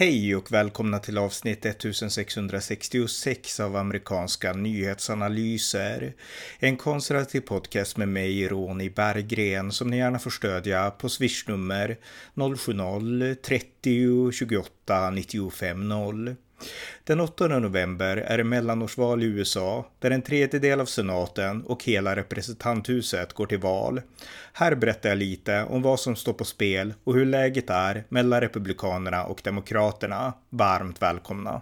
Hej och välkomna till avsnitt 1666 av amerikanska nyhetsanalyser. En konservativ podcast med mig, Ronny Berggren, som ni gärna får stödja på swishnummer 070-30 28 95 0. Den 8 november är det mellanårsval i USA där en tredjedel av senaten och hela representanthuset går till val. Här berättar jag lite om vad som står på spel och hur läget är mellan republikanerna och demokraterna. Varmt välkomna!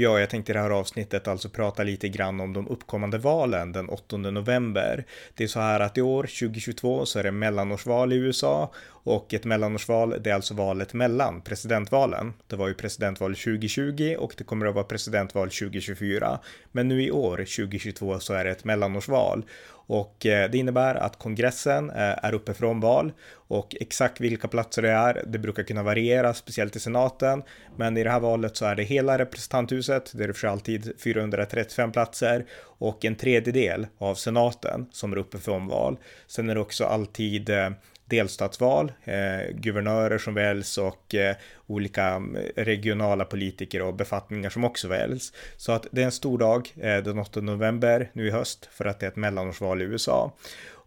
Ja, jag tänkte i det här avsnittet alltså prata lite grann om de uppkommande valen den 8 november. Det är så här att i år 2022 så är det mellanårsval i USA och ett mellanårsval det är alltså valet mellan presidentvalen. Det var ju presidentval 2020 och det kommer att vara presidentval 2024. Men nu i år 2022 så är det ett mellanårsval och eh, det innebär att kongressen eh, är uppe för omval och exakt vilka platser det är, det brukar kunna variera, speciellt i senaten. Men i det här valet så är det hela representanthuset, det är för alltid 435 platser och en tredjedel av senaten som är uppe för omval. Sen är det också alltid eh, delstatsval, eh, guvernörer som väljs och eh, olika mm, regionala politiker och befattningar som också väljs. Så att det är en stor dag eh, den 8 november nu i höst för att det är ett mellanårsval i USA.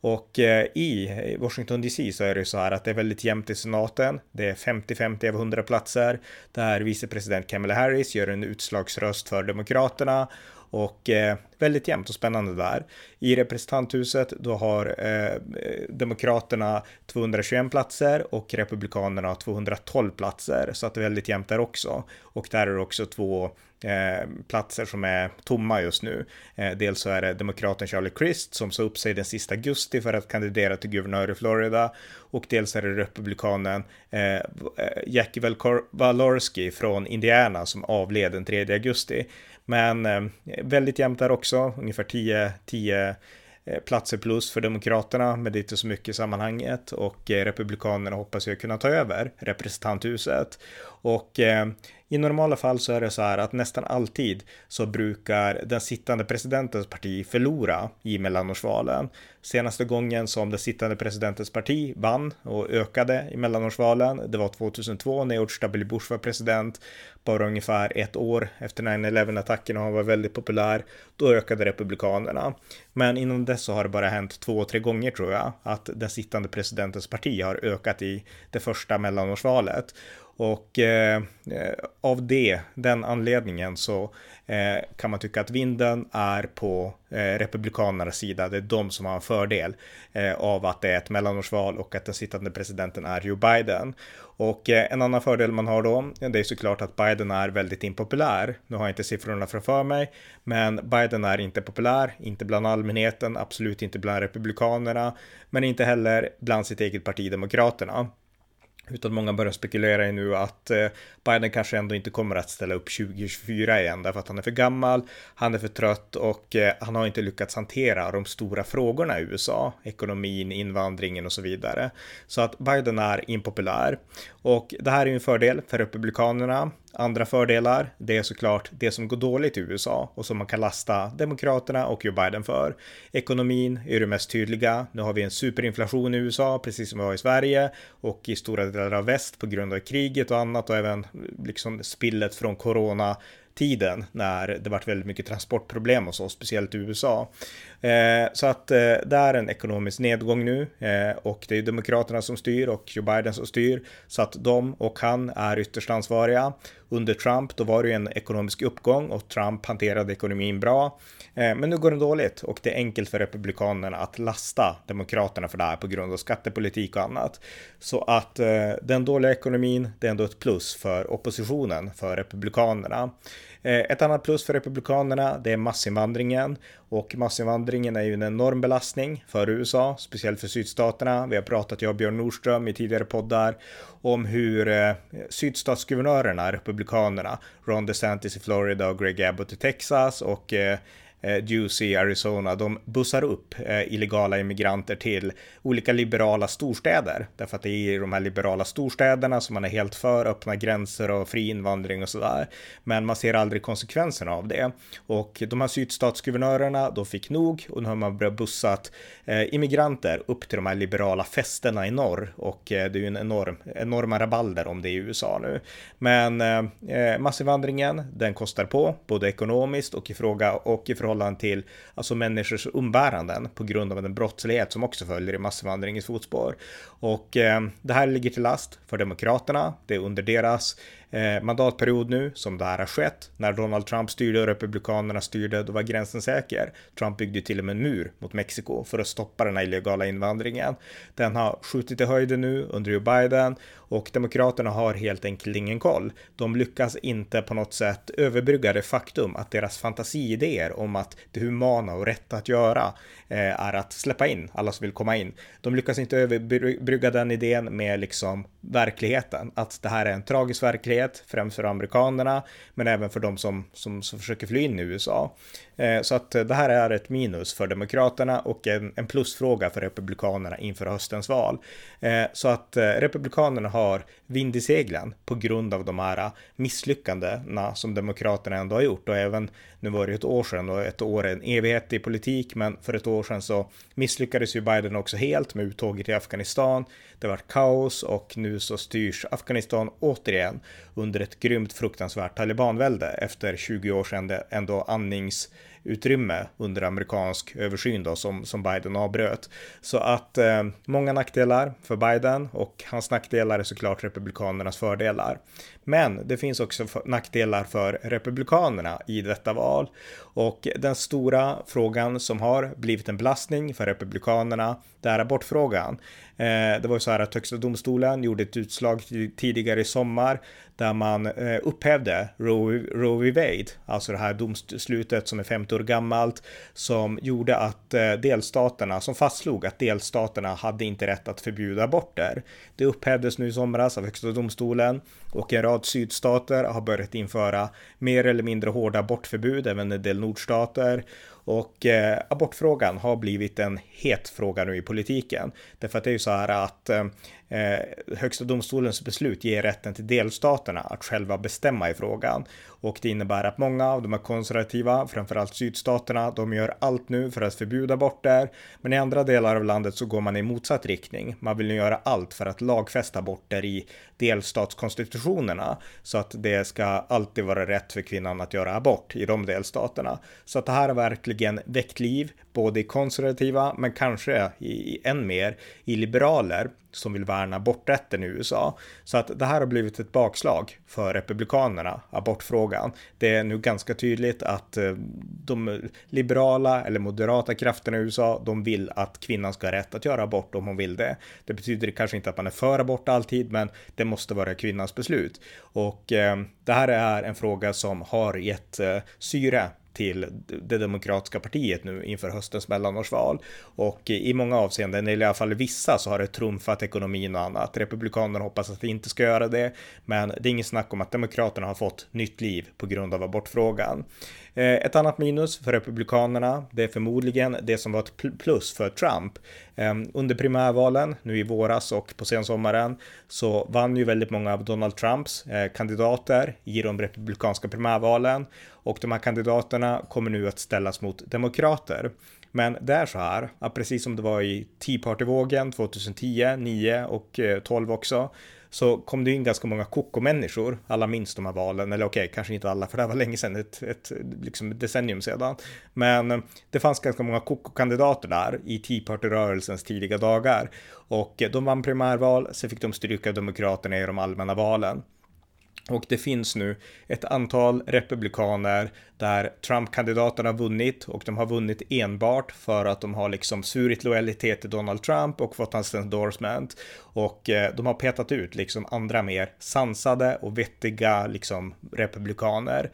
Och eh, i Washington DC så är det så här att det är väldigt jämnt i senaten. Det är 50-50 av 100 platser där vicepresident Kamala Harris gör en utslagsröst för Demokraterna och eh, väldigt jämnt och spännande där. I representanthuset då har eh, Demokraterna 221 platser och Republikanerna 212 platser så att det är väldigt jämnt där också. Och där är det också två eh, platser som är tomma just nu. Eh, dels så är det demokraten Charlie Crist som sa upp sig den sista augusti för att kandidera till guvernör i Florida och dels är det republikanen eh, eh Jackie Valorski från Indiana som avled den 3 augusti. Men eh, väldigt jämnt där också, ungefär 10, 10 eh, platser plus för Demokraterna, men det är inte så mycket i sammanhanget och eh, Republikanerna hoppas ju kunna ta över representanthuset. Och eh, i normala fall så är det så här att nästan alltid så brukar den sittande presidentens parti förlora i mellanårsvalen. Senaste gången som den sittande presidentens parti vann och ökade i mellanårsvalen, det var 2002 när George W. Bush var president, bara ungefär ett år efter 9-11 attacken och han var väldigt populär, då ökade republikanerna. Men innan dess så har det bara hänt två, tre gånger tror jag, att den sittande presidentens parti har ökat i det första mellanårsvalet. Och eh, eh, av det, den anledningen så eh, kan man tycka att vinden är på eh, republikanernas sida. Det är de som har en fördel eh, av att det är ett mellanårsval och att den sittande presidenten är Joe Biden. Och eh, en annan fördel man har då, det är såklart att Biden är väldigt impopulär. Nu har jag inte siffrorna framför mig, men Biden är inte populär, inte bland allmänheten, absolut inte bland republikanerna, men inte heller bland sitt eget parti Demokraterna. Utan många börjar spekulera i nu att eh, Biden kanske ändå inte kommer att ställa upp 2024 igen därför att han är för gammal, han är för trött och eh, han har inte lyckats hantera de stora frågorna i USA, ekonomin, invandringen och så vidare. Så att Biden är impopulär och det här är ju en fördel för republikanerna. Andra fördelar, det är såklart det som går dåligt i USA och som man kan lasta Demokraterna och Joe Biden för. Ekonomin är det mest tydliga. Nu har vi en superinflation i USA, precis som vi har i Sverige och i stora delar av väst på grund av kriget och annat och även liksom spillet från corona tiden när det varit väldigt mycket transportproblem och så, speciellt i USA. Eh, så att eh, det är en ekonomisk nedgång nu eh, och det är Demokraterna som styr och Joe Biden som styr så att de och han är ytterst ansvariga. Under Trump då var det ju en ekonomisk uppgång och Trump hanterade ekonomin bra. Eh, men nu går det dåligt och det är enkelt för Republikanerna att lasta Demokraterna för det här på grund av skattepolitik och annat. Så att eh, den dåliga ekonomin, det är ändå ett plus för oppositionen, för Republikanerna. Eh, ett annat plus för Republikanerna, det är massinvandringen och massinvandringen är ju en enorm belastning för USA, speciellt för sydstaterna. Vi har pratat, jag och Björn Nordström i tidigare poddar, om hur eh, sydstatsguvernörerna, republikanerna, Ron DeSantis i Florida och Greg Abbott i Texas och eh, Eh, Juicy i Arizona, de bussar upp eh, illegala immigranter till olika liberala storstäder. Därför att det är i de här liberala storstäderna som man är helt för öppna gränser och fri invandring och sådär. Men man ser aldrig konsekvenserna av det. Och de här sydstatsguvernörerna, de fick nog och nu har man börjat bussat eh, immigranter upp till de här liberala fästena i norr. Och det är ju en enorm, enorma rabalder om det i USA nu. Men massinvandringen, den kostar på, både ekonomiskt och i fråga och i förhållande till alltså människors umbäranden på grund av den brottslighet som också följer i massinvandringens fotspår. Och eh, det här ligger till last för Demokraterna. Det är under deras eh, mandatperiod nu som det här har skett. När Donald Trump styrde och Republikanerna styrde, då var gränsen säker. Trump byggde till och med en mur mot Mexiko för att stoppa den här illegala invandringen. Den har skjutit i höjden nu under Joe Biden och Demokraterna har helt enkelt ingen koll. De lyckas inte på något sätt överbrygga det faktum att deras fantasiidéer om att det humana och rätta att göra eh, är att släppa in alla som vill komma in. De lyckas inte överbrygga den idén med liksom verkligheten, att det här är en tragisk verklighet, främst för amerikanerna, men även för de som, som, som försöker fly in i USA. Eh, så att eh, det här är ett minus för Demokraterna och en, en plusfråga för Republikanerna inför höstens val. Eh, så att eh, Republikanerna har vind i seglen på grund av de här misslyckandena som Demokraterna ändå har gjort och även nu var det ett år sedan och ett år är en evighet i politik, men för ett år sedan så misslyckades ju Biden också helt med uttåget i Afghanistan. Det var kaos och nu så styrs Afghanistan återigen under ett grymt fruktansvärt talibanvälde efter 20 år sedan det ändå andnings utrymme under amerikansk översyn då som, som Biden avbröt. Så att eh, många nackdelar för Biden och hans nackdelar är såklart republikanernas fördelar. Men det finns också nackdelar för republikanerna i detta val och den stora frågan som har blivit en belastning för republikanerna, det är abortfrågan. Eh, det var ju så här att högsta domstolen gjorde ett utslag tidigare i sommar där man eh, upphävde Roe, Roe v. Wade, alltså det här domslutet som är 50 år gammalt, som gjorde att eh, delstaterna, som fastslog att delstaterna hade inte rätt att förbjuda aborter. Det upphävdes nu i somras av högsta domstolen och en rad sydstater har börjat införa mer eller mindre hårda abortförbud, även en del nordstater. Och eh, abortfrågan har blivit en het fråga nu i politiken. Därför att det är ju så här att eh, eh, högsta domstolens beslut ger rätten till delstaterna att själva bestämma i frågan. Och det innebär att många av de här konservativa, framförallt sydstaterna, de gör allt nu för att förbjuda aborter. Men i andra delar av landet så går man i motsatt riktning. Man vill nu göra allt för att lagfästa aborter i delstatskonstitutionerna så att det ska alltid vara rätt för kvinnan att göra abort i de delstaterna. Så att det här har verkligen väckt liv, både i konservativa men kanske i, än mer i liberaler som vill värna aborträtten i USA. Så att det här har blivit ett bakslag för republikanerna, abortfrågan. Det är nu ganska tydligt att eh, de liberala eller moderata krafterna i USA, de vill att kvinnan ska ha rätt att göra abort om hon vill det. Det betyder kanske inte att man är för abort alltid, men det måste vara kvinnans beslut. Och eh, det här är en fråga som har gett eh, syre till det demokratiska partiet nu inför höstens mellanårsval. Och i många avseenden, eller i alla fall vissa, så har det trumfat ekonomin och annat. Republikanerna hoppas att det inte ska göra det, men det är inget snack om att demokraterna har fått nytt liv på grund av abortfrågan. Eh, ett annat minus för Republikanerna, det är förmodligen det som var ett plus för Trump. Ehm, under primärvalen nu i våras och på sensommaren så vann ju väldigt många av Donald Trumps eh, kandidater i de republikanska primärvalen och de här kandidaterna kommer nu att ställas mot demokrater. Men det är så här, att precis som det var i Tea Party-vågen 2010, 9 och eh, 12 också, så kom det in ganska många koko-människor. Alla minns de här valen, eller okej, okay, kanske inte alla, för det här var länge sedan, ett, ett, liksom ett decennium sedan. Men eh, det fanns ganska många koko-kandidater där i Tea Party-rörelsens tidiga dagar. Och eh, de vann primärval, sen fick de stryka Demokraterna i de allmänna valen. Och det finns nu ett antal republikaner där Trump-kandidaterna har vunnit och de har vunnit enbart för att de har liksom svurit lojalitet till Donald Trump och fått hans endorsement. Och eh, de har petat ut liksom andra mer sansade och vettiga liksom republikaner.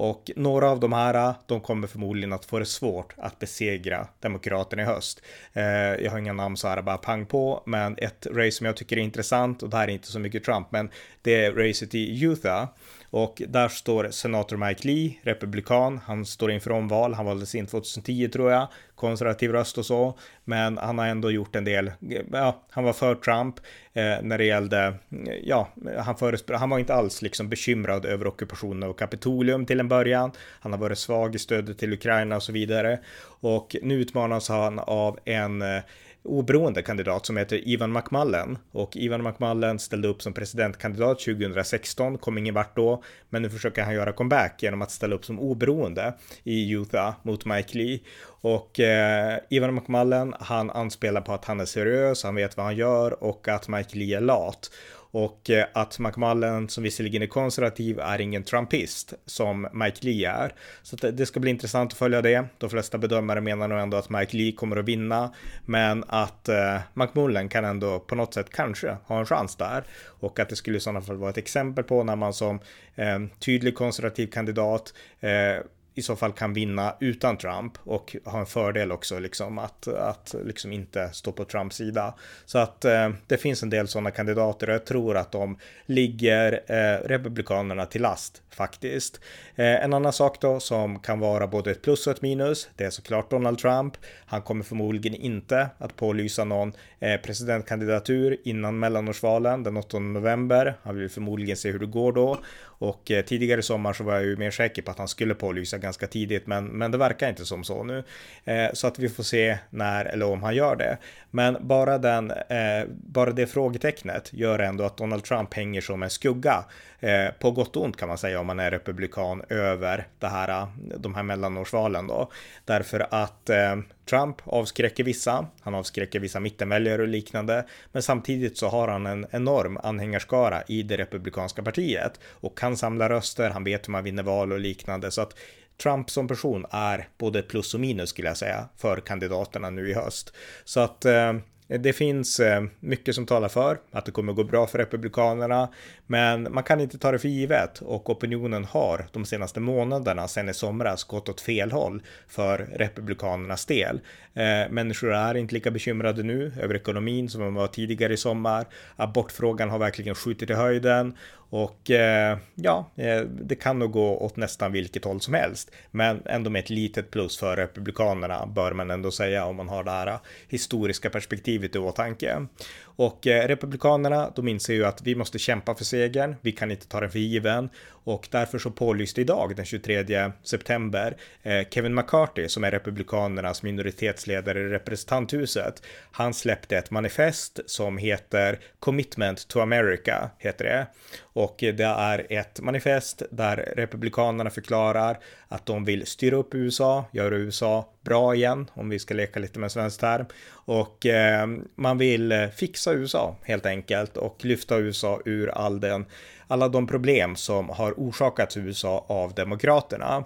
Och några av de här, de kommer förmodligen att få det svårt att besegra Demokraterna i höst. Eh, jag har inga namn så här bara pang på, men ett race som jag tycker är intressant och det här är inte så mycket Trump, men det är racet i Utah. Och där står senator Mike Lee, republikan. Han står inför omval. Han valdes in 2010 tror jag. Konservativ röst och så. Men han har ändå gjort en del. Ja, han var för Trump eh, när det gällde. Ja, han, han var inte alls liksom bekymrad över ockupationen av Kapitolium till en början. Han har varit svag i stödet till Ukraina och så vidare. Och nu utmanas han av en eh, oberoende kandidat som heter Ivan McMullen. Och Ivan McMullen ställde upp som presidentkandidat 2016, kom ingen vart då, men nu försöker han göra comeback genom att ställa upp som oberoende i Utah mot Mike Lee. Och eh, Ivan McMullen, han anspelar på att han är seriös, han vet vad han gör och att Mike Lee är lat. Och eh, att McMullen, som visserligen är konservativ, är ingen trumpist som Mike Lee är. Så det ska bli intressant att följa det. De flesta bedömare menar nog ändå att Mike Lee kommer att vinna, men att eh, McMullen kan ändå på något sätt kanske ha en chans där. Och att det skulle i sådana fall vara ett exempel på när man som eh, tydlig konservativ kandidat eh, i så fall kan vinna utan Trump och ha en fördel också liksom att, att liksom inte stå på Trumps sida. Så att eh, det finns en del sådana kandidater och jag tror att de ligger eh, republikanerna till last faktiskt. Eh, en annan sak då som kan vara både ett plus och ett minus, det är såklart Donald Trump. Han kommer förmodligen inte att pålysa någon eh, presidentkandidatur innan mellanårsvalen den 8 november. Han vill förmodligen se hur det går då och eh, tidigare i sommar så var jag ju mer säker på att han skulle pålysa ganska tidigt, men, men det verkar inte som så nu. Eh, så att vi får se när eller om han gör det. Men bara, den, eh, bara det frågetecknet gör ändå att Donald Trump hänger som en skugga eh, på gott och ont kan man säga om man är republikan över det här, de här mellanårsvalen då. Därför att eh, Trump avskräcker vissa, han avskräcker vissa mittenväljare och liknande, men samtidigt så har han en enorm anhängarskara i det republikanska partiet och kan samla röster, han vet hur man vinner val och liknande, så att Trump som person är både plus och minus skulle jag säga för kandidaterna nu i höst. Så att eh, det finns eh, mycket som talar för att det kommer gå bra för Republikanerna, men man kan inte ta det för givet och opinionen har de senaste månaderna sedan i somras gått åt fel håll för Republikanernas del. Eh, människor är inte lika bekymrade nu över ekonomin som de var tidigare i sommar. Abortfrågan har verkligen skjutit i höjden och eh, ja, eh, det kan nog gå åt nästan vilket håll som helst, men ändå med ett litet plus för Republikanerna bör man ändå säga om man har det här eh, historiska perspektivet i åtanke. Och eh, Republikanerna, de inser ju att vi måste kämpa för segern, vi kan inte ta den för given och därför så pålyste idag den 23 september eh, Kevin McCarthy som är Republikanernas minoritetsledare i representanthuset. Han släppte ett manifest som heter Commitment to America heter det och det är ett manifest där Republikanerna förklarar att de vill styra upp USA, göra USA bra igen, om vi ska leka lite med svensk term. Och eh, man vill fixa USA helt enkelt och lyfta USA ur all den, alla de problem som har orsakats USA av demokraterna.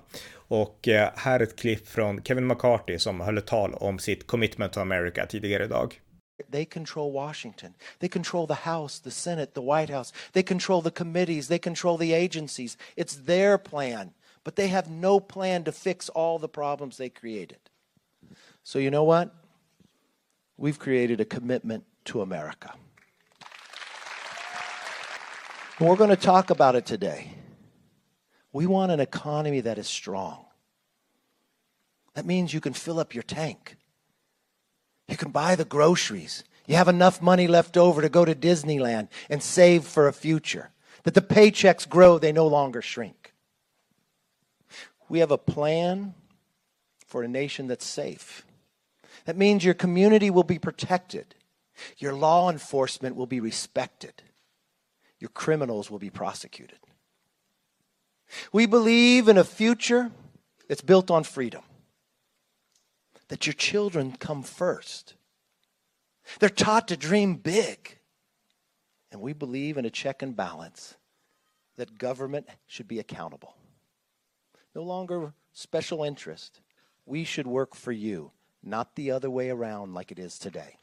Och eh, här ett klipp från Kevin McCarthy som höll ett tal om sitt commitment to America tidigare idag. They control Washington. They control the House, the Senate, the White House. They control the committees. They control the agencies. It's their plan. but they have no plan to fix all the problems they created. So, you know what? We've created a commitment to America. We're going to talk about it today. We want an economy that is strong. That means you can fill up your tank. You can buy the groceries. You have enough money left over to go to Disneyland and save for a future. That the paychecks grow, they no longer shrink. We have a plan for a nation that's safe. That means your community will be protected, your law enforcement will be respected, your criminals will be prosecuted. We believe in a future that's built on freedom, that your children come first. They're taught to dream big. And we believe in a check and balance that government should be accountable no longer special interest. We should work for you, not the other way around like it is today.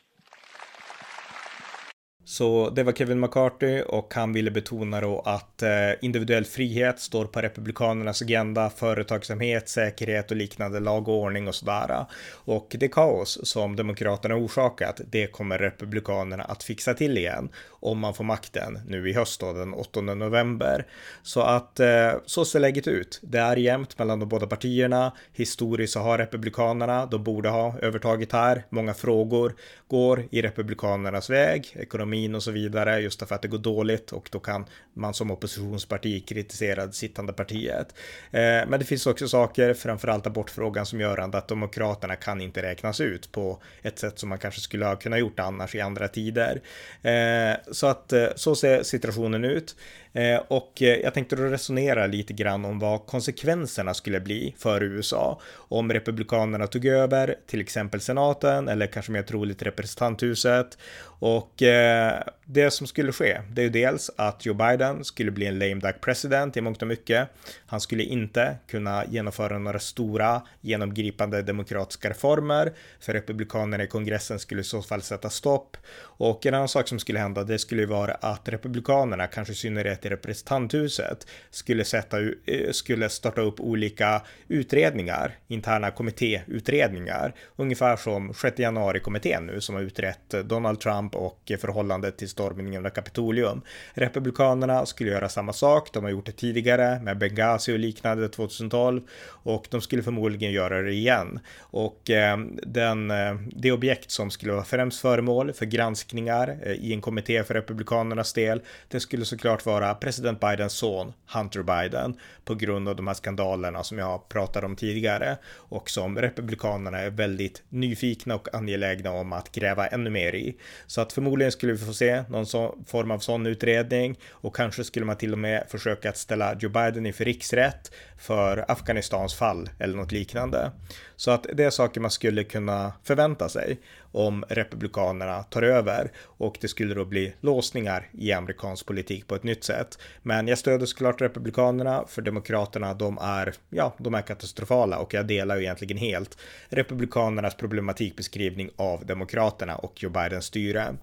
Så det var Kevin McCarthy och han ville betona då att eh, individuell frihet står på republikanernas agenda, företagsamhet, säkerhet och liknande, lag och ordning och sådär. Och det kaos som demokraterna orsakat, det kommer republikanerna att fixa till igen om man får makten nu i höst då, den 8 november. Så att eh, så ser läget ut. Det är jämnt mellan de båda partierna. Historiskt så har republikanerna, de borde ha övertaget här. Många frågor går i republikanernas väg, ekonomi ekonomin och så vidare, just därför att det går dåligt och då kan man som oppositionsparti kritiserade sittande partiet. Eh, men det finns också saker, framförallt abortfrågan, som gör att demokraterna kan inte räknas ut på ett sätt som man kanske skulle ha kunnat gjort annars i andra tider. Eh, så att eh, så ser situationen ut. Eh, och eh, jag tänkte då resonera lite grann om vad konsekvenserna skulle bli för USA om republikanerna tog över till exempel senaten eller kanske mer troligt representanthuset. Och eh, det som skulle ske, det är ju dels att Joe Biden skulle bli en lame duck president i mångt och mycket. Han skulle inte kunna genomföra några stora genomgripande demokratiska reformer, för republikanerna i kongressen skulle i så fall sätta stopp. Och en annan sak som skulle hända, det skulle ju vara att republikanerna, kanske i synnerhet i representanthuset, skulle, sätta, eh, skulle starta upp olika utredningar, interna kommittéutredningar, ungefär som 6 januari-kommittén nu som har utrett Donald Trump och förhållandet till stormningen av Kapitolium. Republikanerna skulle göra samma sak, de har gjort det tidigare med Benghazi och liknande 2012 och de skulle förmodligen göra det igen. Och eh, den, eh, det objekt som skulle vara främst föremål för granskning granskningar eh, i en kommitté för Republikanernas del, det skulle såklart vara president Bidens son Hunter Biden på grund av de här skandalerna som jag pratade om tidigare och som Republikanerna är väldigt nyfikna och angelägna om att gräva ännu mer i. Så att förmodligen skulle vi få se någon så, form av sån utredning och kanske skulle man till och med försöka att ställa Joe Biden inför riksrätt för Afghanistans fall eller något liknande. Så att det är saker man skulle kunna förvänta sig om republikanerna tar över och det skulle då bli låsningar i amerikansk politik på ett nytt sätt. Men jag stöder såklart republikanerna för demokraterna, de är, ja, de är katastrofala och jag delar ju egentligen helt republikanernas problematikbeskrivning av demokraterna och Joe Bidens styre.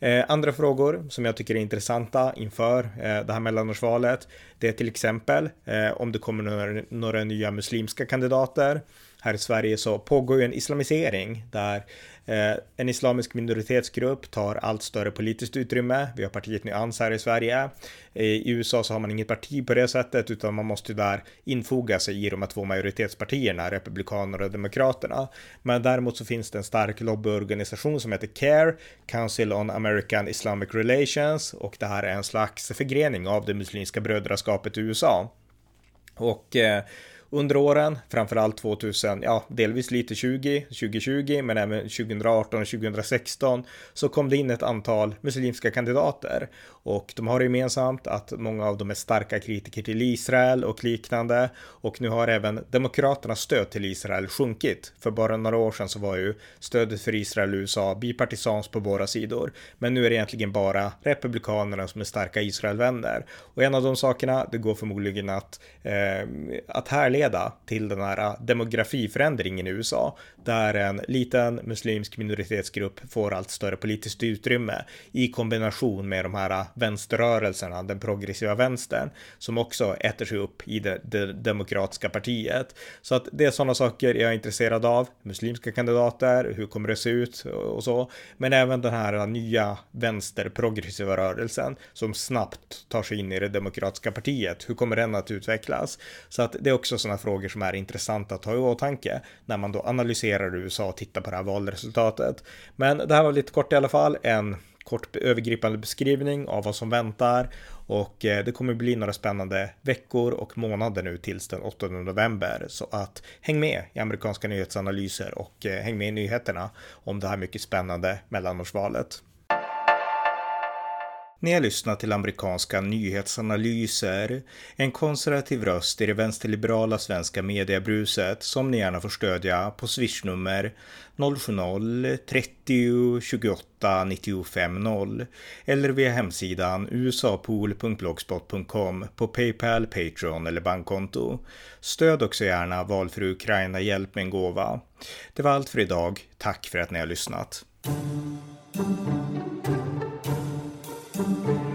Eh, andra frågor som jag tycker är intressanta inför eh, det här mellanårsvalet, det är till exempel eh, om det kommer några, några nya muslimska kandidater här i Sverige så pågår ju en islamisering där Eh, en islamisk minoritetsgrupp tar allt större politiskt utrymme. Vi har partiet Nyans här i Sverige. I USA så har man inget parti på det sättet utan man måste ju där infoga sig i de här två majoritetspartierna, Republikanerna och Demokraterna. Men däremot så finns det en stark lobbyorganisation som heter CARE, Council on American Islamic Relations och det här är en slags förgrening av det muslimska brödraskapet i USA. Och eh, under åren, framförallt 2000, ja, delvis lite 20, 2020, men även 2018 och 2016 så kom det in ett antal muslimska kandidater. Och de har det gemensamt att många av dem är starka kritiker till Israel och liknande. Och nu har även demokraternas stöd till Israel sjunkit. För bara några år sedan så var ju stödet för Israel och USA bipartisans på båda sidor, men nu är det egentligen bara republikanerna som är starka Israelvänner. Och en av de sakerna, det går förmodligen att eh, att härleda härleda till den här äh, demografiförändringen i USA, där en liten muslimsk minoritetsgrupp får allt större politiskt utrymme i kombination med de här vänsterrörelserna, den progressiva vänstern, som också äter sig upp i det, det demokratiska partiet. Så att det är sådana saker jag är intresserad av, muslimska kandidater, hur kommer det se ut och så, men även den här nya vänsterprogressiva rörelsen som snabbt tar sig in i det demokratiska partiet. Hur kommer den att utvecklas? Så att det är också sådana sådana frågor som är intressanta att ha i åtanke när man då analyserar USA och tittar på det här valresultatet. Men det här var lite kort i alla fall, en kort övergripande beskrivning av vad som väntar och eh, det kommer bli några spännande veckor och månader nu tills den 8 november så att häng med i amerikanska nyhetsanalyser och eh, häng med i nyheterna om det här mycket spännande mellanårsvalet. Ni har lyssnat till amerikanska nyhetsanalyser, en konservativ röst i det vänsterliberala svenska mediebruset som ni gärna får stödja på swishnummer 070-30 28 95 0 eller via hemsidan usapool.blogspot.com på Paypal, Patreon eller bankkonto. Stöd också gärna valfri Ukraina Hjälp med en gåva. Det var allt för idag. Tack för att ni har lyssnat. Thank you.